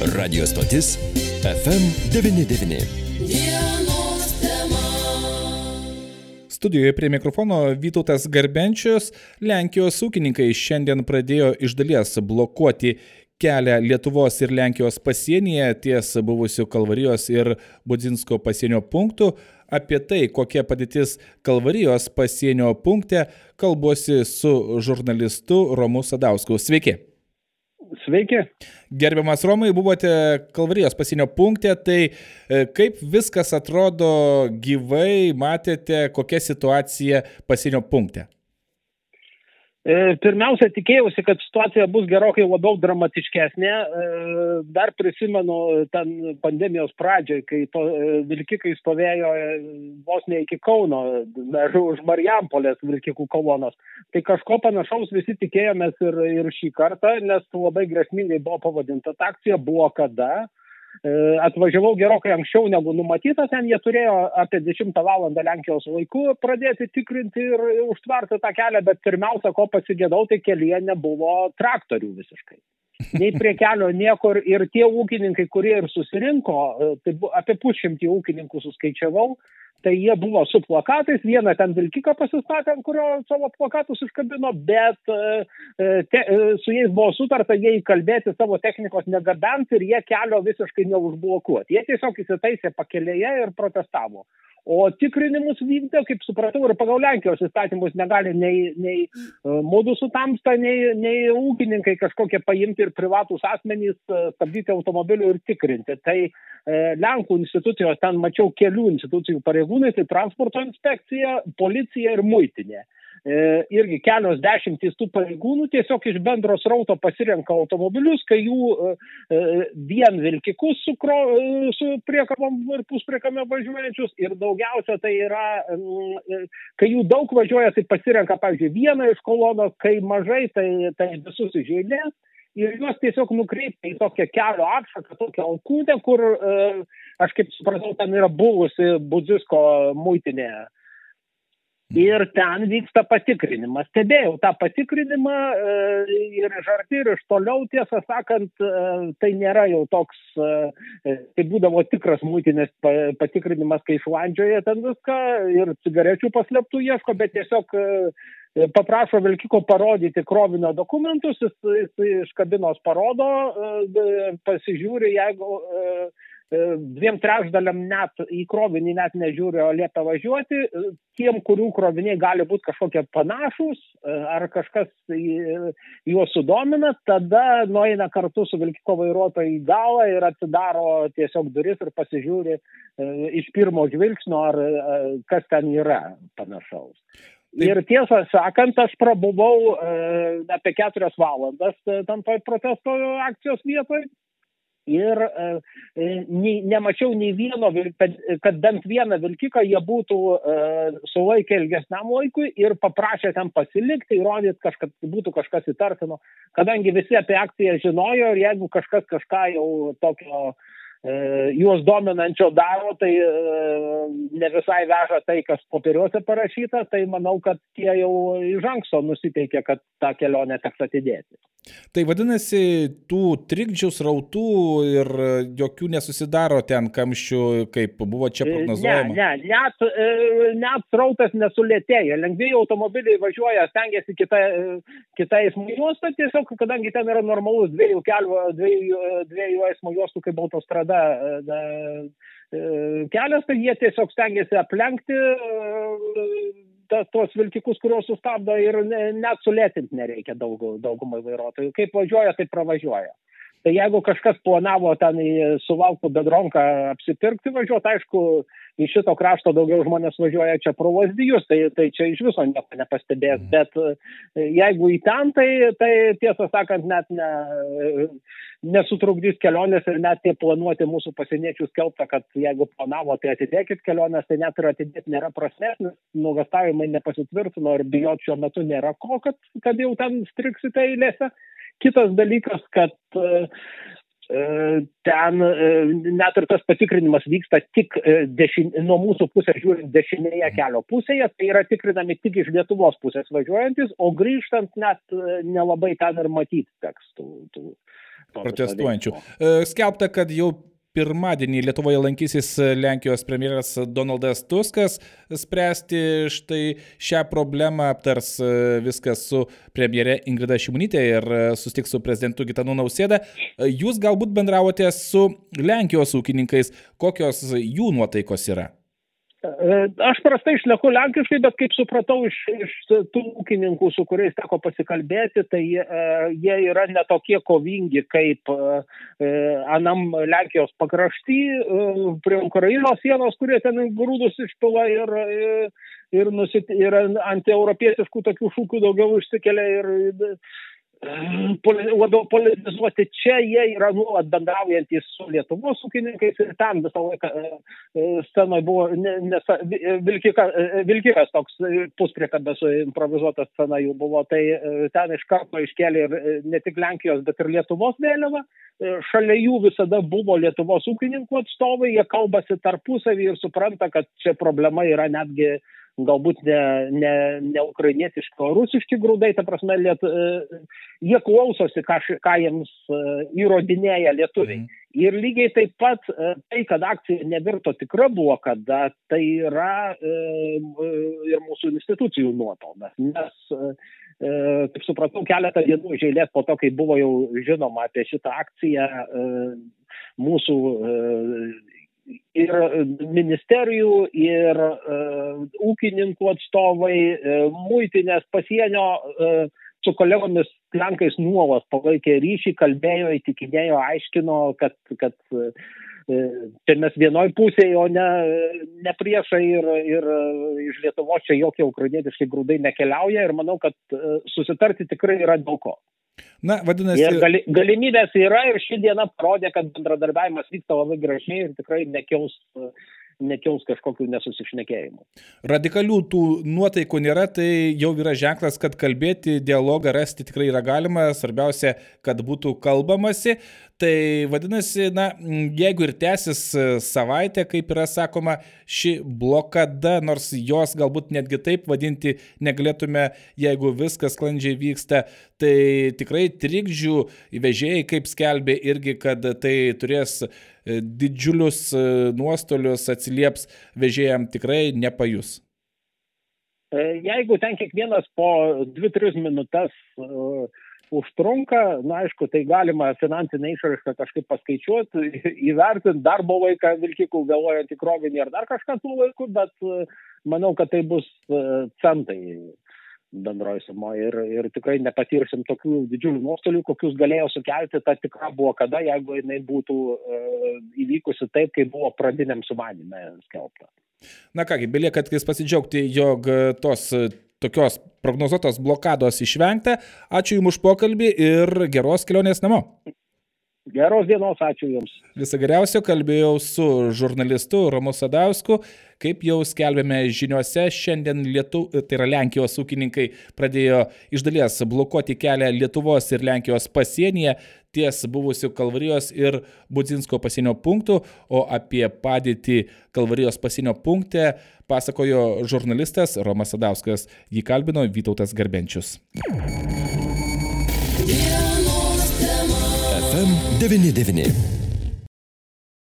Radio stotis FM99. Studijoje prie mikrofono Vytautas Garbenčius. Lenkijos ūkininkai šiandien pradėjo iš dalies blokuoti kelią Lietuvos ir Lenkijos pasienyje ties buvusių Kalvarijos ir Budzinsko pasienio punktų. Apie tai, kokia padėtis Kalvarijos pasienio punkte, kalbuosi su žurnalistu Romu Sadausku. Sveiki. Sveiki. Gerbiamas Romai, buvote Kalvarijos pasienio punkte, tai e, kaip viskas atrodo gyvai, matėte, kokia situacija pasienio punkte? E, pirmiausia, tikėjausi, kad situacija bus gerokai labiau dramatiškesnė. E, dar prisimenu ten pandemijos pradžioj, kai to, e, vilkikai stovėjo vos ne iki Kauno, už Marijampolės vilkikų kolonos. Tai kažko panašaus visi tikėjomės ir, ir šį kartą, nes labai grėsmingai buvo pavadinta ta akcija, buvo kada. E, atvažiavau gerokai anksčiau negu numatyta, ten jie turėjo apie 10 val. Lenkijos laiku pradėti tikrinti ir užtverti tą kelią, bet pirmiausia, ko pasigėdau, tai kelyje nebuvo traktorių visiškai. Nei prie kelio niekur ir tie ūkininkai, kurie ir susirinko, e, tai apie pusšimtį ūkininkų suskaičiavau, tai jie buvo su plakatais, vieną ten vilkiką pasistatė, ant kurio savo plakatus iškabino, bet e, e, te, su jais buvo sutarta, jie įkalbėti savo technikos negabent ir jie kelio visiškai neužblokuoti. Jie tiesiog įsitaisė pakelėje ir protestavo. O tikrinimus vykdė, kaip supratau, ir pagal Lenkijos įstatymus negali nei, nei mūdų su tamsta, nei, nei ūkininkai kažkokie paimti ir privatus asmenys stabdyti automobilių ir tikrinti. Tai e, Lenkų institucijos, ten mačiau kelių institucijų pareigūnai, tai transporto inspekcija, policija ir muitinė. E, irgi kelios dešimtys tų pareigūnų tiesiog iš bendro srauto pasirenka automobilius, kai jų e, e, vien vilkikus su, kro, su priekabom ir puspriekame važiuojančius ir daugiausia tai yra, kai jų daug važiuoja, tai pasirenka, pavyzdžiui, vieną iš kolonos, kai mažai, tai, tai visus iš eilės ir juos tiesiog nukreipia į tokią kelio atšaką, tokią alkūtę, kur, aš kaip supratau, ten yra buvusi Budzisko muitinė Ir ten vyksta patikrinimas. Stebėjau tą patikrinimą e, ir iš arti, ir iš toliau, tiesą sakant, e, tai nėra jau toks, e, tai būdavo tikras mūtinės patikrinimas, kai išlandžioja ten viską ir cigarečių paslėptų ieško, bet tiesiog paprašo vilkiko parodyti krovinio dokumentus, jis, jis iš kabinos parodo, pasižiūri, jeigu E, dviem trečdaliam net į krovinį net nežiūri, o liepia važiuoti, e, tiem, kurių kroviniai gali būti kažkokie panašus e, ar kažkas juos sudomina, tada nueina kartu su vilkiko vairuotoju į galą ir atidaro tiesiog duris ir pasižiūri iš pirmo žvilgsnio, ar kas ten yra panašaus. Taip. Ir tiesą sakant, aš prabuvau e, apie keturias valandas tam toj protesto akcijos vietoje ir e, e, nei, nemačiau nei vieno, kad, kad bent vieną vilkiką jie būtų e, sulaikę ilgesniam laikui ir paprašė ten pasilikti, įrodyti, kad būtų kažkas įtartino, kadangi visi apie akciją žinojo ir jeigu kažkas kažką jau tokio e, juos dominančio daro, tai e, ne visai veža tai, kas popieriuose parašyta, tai manau, kad tie jau iš anksto nusiteikė, kad tą kelionę teks atidėti. Tai vadinasi, tų trikdžių srautų ir jokių nesusidaro ten kamščių, kaip buvo čia prognozuojama? Ne, ne, net, e, net srautas nesulėtėja. Lengviai automobiliai važiuoja, stengiasi kitą, kitą eismo juostą, tiesiog, kadangi ten yra normalus dviejų kelių, dviejų, dviejų eismo juostų kaip autostrada e, e, kelias, tai jie tiesiog stengiasi aplenkti ta, tuos vilkikus, kuriuos sustabdo ir ne, net sulėtinti nereikia daug, daugumai vairuotojų. Kaip važiuoja, taip pravažiuoja. Tai jeigu kažkas planavo ten į suvalkų bedronką apsipirkti važiuoti, aišku, iš šito krašto daugiau žmonės važiuoja čia pro Lazdijus, tai, tai čia iš viso nieko nepastebės. Mhm. Bet e, jeigu į ten, tai, tai tiesą sakant, net ne, nesutrukdys kelionės ir net tie planuoti mūsų pasieniečių skelbta, kad jeigu planavo, tai atidėkit kelionės, tai net ir atidėti nėra prasmės, nes nuogastavimai nepasitvirtino ir bijot šiuo metu nėra ko, kad, kad jau ten striksite eilėse. Kitas dalykas, kad e, e, ten e, net ir tas patikrinimas vyksta tik dešin, nuo mūsų pusės žiūrint dešinėje mhm. kelio pusėje, tai yra tikrinami tik iš Lietuvos pusės važiuojantis, o grįžtant net nelabai ten ir matyti teks tų, tų protestuojančių. Skelbta, kad jau pirmadienį Lietuvoje lankysis Lenkijos premjeras Donaldas Tuskas spręsti štai šią problemą, aptars viskas su premjere Ingrida Šimonytė ir sustiks su prezidentu Gitanu Nausėda. Jūs galbūt bendravote su Lenkijos ūkininkais, kokios jų nuotaikos yra? E, aš prastai išleku lenkiškai, bet kaip supratau iš, iš tų ūkininkų, su kuriais teko pasikalbėti, tai e, jie yra netokie kovingi kaip e, anam Lenkijos pakrašty, e, prie Ukrainos sienos, kurie ten grūdus išpila ir, ir, nusit, ir antieuropietiškų tokių šūkių daugiau išsikelia ir labiau politizuoti. Čia jie yra nuolat bendraujantys su Lietuvos ūkininkais ir ten visą laiką e, e, scenoje buvo nes, vilkikas, e, vilkikas toks puspriekabės improvizuota scena jų buvo. Tai ten iš karto iškėlė ir ne tik Lenkijos, bet ir Lietuvos vėliavą. Šalia jų visada buvo Lietuvos ūkininkų atstovai, jie kalbasi tarpusavį ir supranta, kad čia problema yra netgi uh, galbūt ne, ne, ne ukrainietiški, o rusiški grūdai, ta prasme, liet, e, jie klausosi, ką, ką jiems e, įrodinėja lietuviai. Mm. Ir lygiai taip pat e, tai, kad akcija nevirto tikra buvo, kada tai yra ir mūsų institucijų nuopelnas. Nes, kaip supratau, keletą dienų žailės po to, kai buvo jau žinoma apie šitą akciją, mūsų ir ministerijų, ir uh, ūkininkų atstovai, uh, muitinės pasienio su kolegomis Lenkais nuolat palaikė ryšį, kalbėjo, įtikinėjo, aiškino, kad, kad čia mes vienoj pusėje, o ne, ne priešai ir, ir iš Lietuvos čia jokie ukrainietiški grūdai nekeliauja ir manau, kad susitarti tikrai yra dėl ko. Na, vadinasi. Ir gali, galimybės yra ir ši diena parodė, kad bendradarbiavimas vyksta labai gražiai ir tikrai nekils nekils kažkokių nesusišnekėjimų. Radikalių tų nuotaikų nėra, tai jau yra ženklas, kad kalbėti, dialogą rasti tikrai yra galima, svarbiausia, kad būtų kalbamasi. Tai vadinasi, na, jeigu ir tęsis savaitę, kaip yra sakoma, ši blokada, nors jos galbūt netgi taip vadinti negalėtume, jeigu viskas sklandžiai vyksta, tai tikrai trikdžių vežėjai, kaip skelbė irgi, kad tai turės e, didžiulius e, nuostolius, atsilieps vežėjams tikrai nepajus. E, jeigu ten kiekvienas po 2-3 minutės uh, užtrunka, na aišku, tai galima finansinę išraišką kažkaip paskaičiuoti, įvertinti darbo laiką vilkikų, galvojant į krovinį ar dar kažką tų laikų, bet e, manau, kad tai bus e, centai bendroji suma ir, ir tikrai nepatirsim tokių didžiulių nuostolių, kokius galėjo sukelti ta tikra buvo kada, jeigu jinai būtų e, įvykusi taip, kaip buvo pradiniam sumanime skelbta. Na kągi, belieka tik pasidžiaugti, jog tos tokios prognozuotos blokados išvengta. Ačiū Jums už pokalbį ir geros kelionės namo. Geros dienos, ačiū Jums. Visą geriausio kalbėjau su žurnalistu Romu Sadausku. Kaip jau skelbėme žiniuose, šiandien Lietu, tai yra Lenkijos ūkininkai pradėjo iš dalies blokuoti kelią Lietuvos ir Lenkijos pasienyje ties buvusių Kalvarijos ir Budzinsko pasienio punktų, o apie padėtį Kalvarijos pasienio punkte pasakojo žurnalistas Romas Sadauskas. Jį kalbino Vytautas Garbenčius. 99.